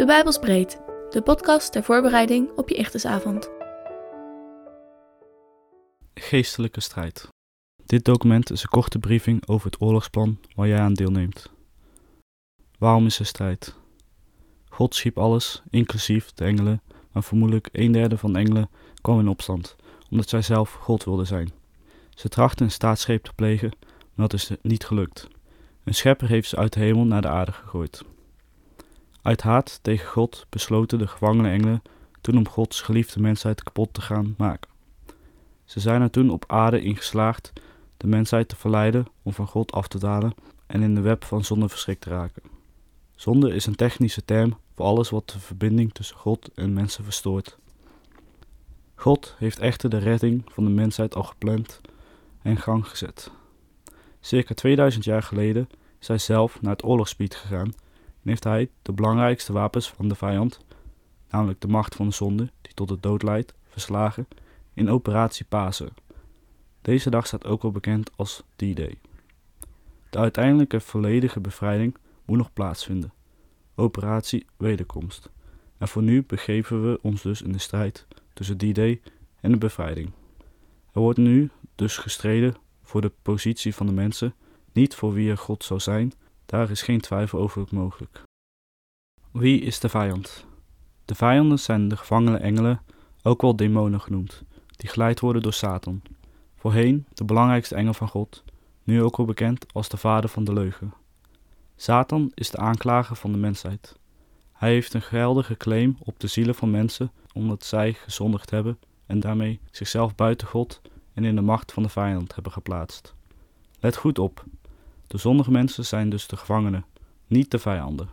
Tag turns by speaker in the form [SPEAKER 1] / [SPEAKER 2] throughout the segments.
[SPEAKER 1] De Bijbelsbreed, de podcast ter voorbereiding op je Ichtersavond.
[SPEAKER 2] Geestelijke strijd. Dit document is een korte briefing over het oorlogsplan waar jij aan deelneemt. Waarom is er strijd? God schiep alles, inclusief de engelen, maar vermoedelijk een derde van de engelen kwam in opstand, omdat zij zelf God wilden zijn. Ze trachten een staatsgreep te plegen, maar dat is niet gelukt. Een schepper heeft ze uit de hemel naar de aarde gegooid. Uit haat tegen God besloten de gevangene engelen toen om Gods geliefde mensheid kapot te gaan maken. Ze zijn er toen op aarde in geslaagd de mensheid te verleiden om van God af te dalen en in de web van zonde verschrikt te raken. Zonde is een technische term voor alles wat de verbinding tussen God en mensen verstoort. God heeft echter de redding van de mensheid al gepland en gang gezet. Circa 2000 jaar geleden is hij zelf naar het oorlogsgebied gegaan heeft hij de belangrijkste wapens van de vijand, namelijk de macht van de zonde die tot de dood leidt, verslagen in operatie Pasen. Deze dag staat ook wel bekend als D-Day. De uiteindelijke volledige bevrijding moet nog plaatsvinden. Operatie Wederkomst. En voor nu begeven we ons dus in de strijd tussen D-Day en de bevrijding. Er wordt nu dus gestreden voor de positie van de mensen, niet voor wie er God zou zijn, daar is geen twijfel over mogelijk. Wie is de vijand? De vijanden zijn de gevangene engelen, ook wel demonen genoemd, die geleid worden door Satan. Voorheen de belangrijkste engel van God, nu ook wel bekend als de vader van de leugen. Satan is de aanklager van de mensheid. Hij heeft een geldige claim op de zielen van mensen omdat zij gezondigd hebben en daarmee zichzelf buiten God en in de macht van de vijand hebben geplaatst. Let goed op, de zondige mensen zijn dus de gevangenen, niet de vijanden.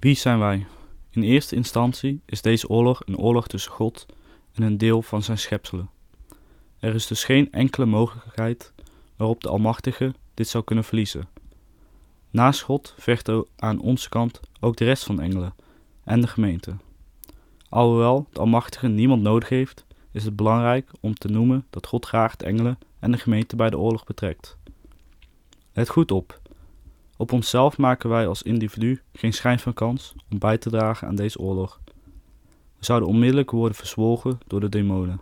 [SPEAKER 2] Wie zijn wij? In eerste instantie is deze oorlog een oorlog tussen God en een deel van zijn schepselen. Er is dus geen enkele mogelijkheid waarop de Almachtige dit zou kunnen verliezen. Naast God vecht aan onze kant ook de rest van de engelen en de gemeente. Alhoewel de Almachtige niemand nodig heeft, is het belangrijk om te noemen dat God graag de engelen en de gemeente bij de oorlog betrekt. Let goed op. Op onszelf maken wij als individu geen schijn van kans om bij te dragen aan deze oorlog. We zouden onmiddellijk worden verzwolgen door de demonen.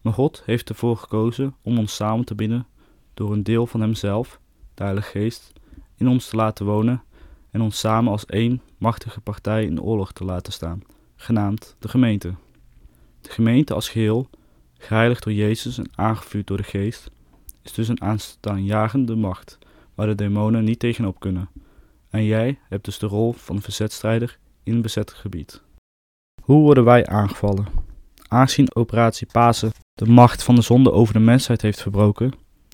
[SPEAKER 2] Maar God heeft ervoor gekozen om ons samen te binden door een deel van Hemzelf, de Heilige Geest, in ons te laten wonen en ons samen als één machtige partij in oorlog te laten staan, genaamd de gemeente. De gemeente als geheel, geheiligd door Jezus en aangevuurd door de Geest, is dus een aanstaanjagende macht waar de demonen niet tegenop kunnen. En jij hebt dus de rol van verzetstrijder in bezet gebied. Hoe worden wij aangevallen? Aangezien operatie Pasen de macht van de zonde over de mensheid heeft verbroken,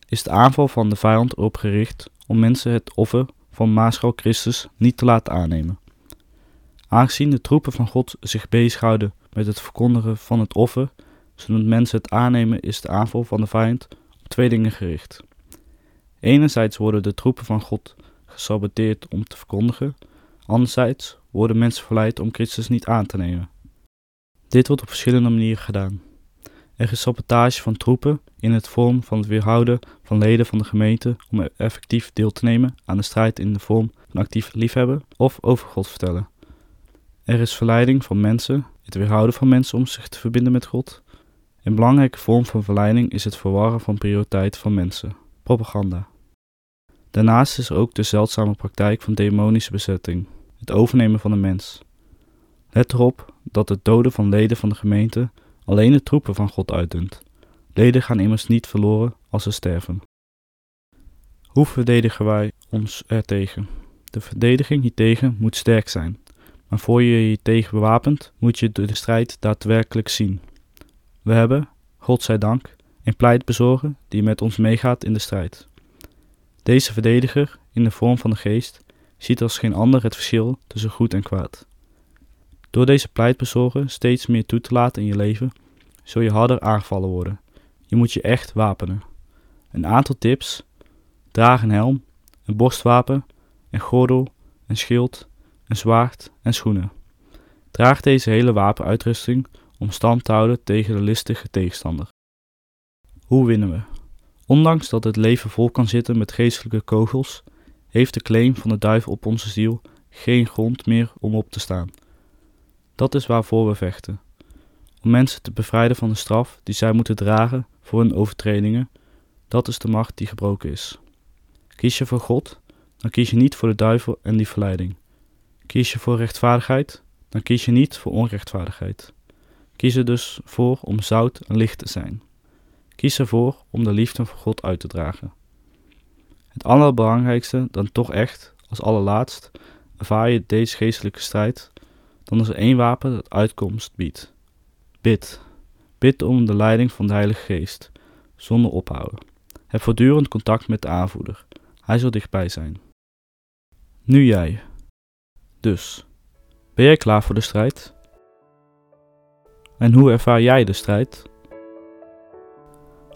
[SPEAKER 2] is de aanval van de vijand erop gericht om mensen het offer van Maaschal Christus niet te laten aannemen. Aangezien de troepen van God zich bezighouden met het verkondigen van het offer, zodat mensen het aannemen, is de aanval van de vijand twee dingen gericht. Enerzijds worden de troepen van God gesaboteerd om te verkondigen, anderzijds worden mensen verleid om Christus niet aan te nemen. Dit wordt op verschillende manieren gedaan. Er is sabotage van troepen in het vorm van het weerhouden van leden van de gemeente om effectief deel te nemen aan de strijd in de vorm van actief liefhebben of over God vertellen. Er is verleiding van mensen, het weerhouden van mensen om zich te verbinden met God. Een belangrijke vorm van verleiding is het verwarren van prioriteiten van mensen, propaganda. Daarnaast is er ook de zeldzame praktijk van demonische bezetting, het overnemen van de mens. Let erop dat het doden van leden van de gemeente alleen de troepen van God uitdunt. Leden gaan immers niet verloren als ze sterven. Hoe verdedigen wij ons ertegen? De verdediging hiertegen moet sterk zijn, maar voor je je tegen bewapent, moet je de strijd daadwerkelijk zien. We hebben, God zij dank, een pleitbezorger die met ons meegaat in de strijd. Deze verdediger, in de vorm van de geest, ziet als geen ander het verschil tussen goed en kwaad. Door deze pleitbezorger steeds meer toe te laten in je leven, zul je harder aangevallen worden. Je moet je echt wapenen. Een aantal tips: draag een helm, een borstwapen, een gordel, een schild, een zwaard en schoenen. Draag deze hele wapenuitrusting om stand te houden tegen de listige tegenstander. Hoe winnen we? Ondanks dat het leven vol kan zitten met geestelijke kogels, heeft de claim van de duivel op onze ziel geen grond meer om op te staan. Dat is waarvoor we vechten. Om mensen te bevrijden van de straf die zij moeten dragen voor hun overtredingen, dat is de macht die gebroken is. Kies je voor God, dan kies je niet voor de duivel en die verleiding. Kies je voor rechtvaardigheid, dan kies je niet voor onrechtvaardigheid. Kies er dus voor om zout en licht te zijn. Kies ervoor om de liefde van God uit te dragen. Het allerbelangrijkste dan toch echt, als allerlaatst, ervaar je deze geestelijke strijd, dan is er één wapen dat uitkomst biedt. Bid. Bid om de leiding van de Heilige Geest, zonder ophouden. Heb voortdurend contact met de aanvoerder. Hij zal dichtbij zijn. Nu jij. Dus, ben jij klaar voor de strijd? En hoe ervaar jij de strijd?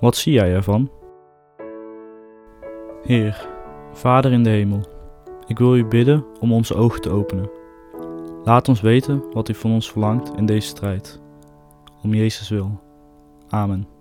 [SPEAKER 2] Wat zie jij ervan? Heer, Vader in de hemel, ik wil u bidden om onze ogen te openen. Laat ons weten wat u van ons verlangt in deze strijd. Om Jezus wil. Amen.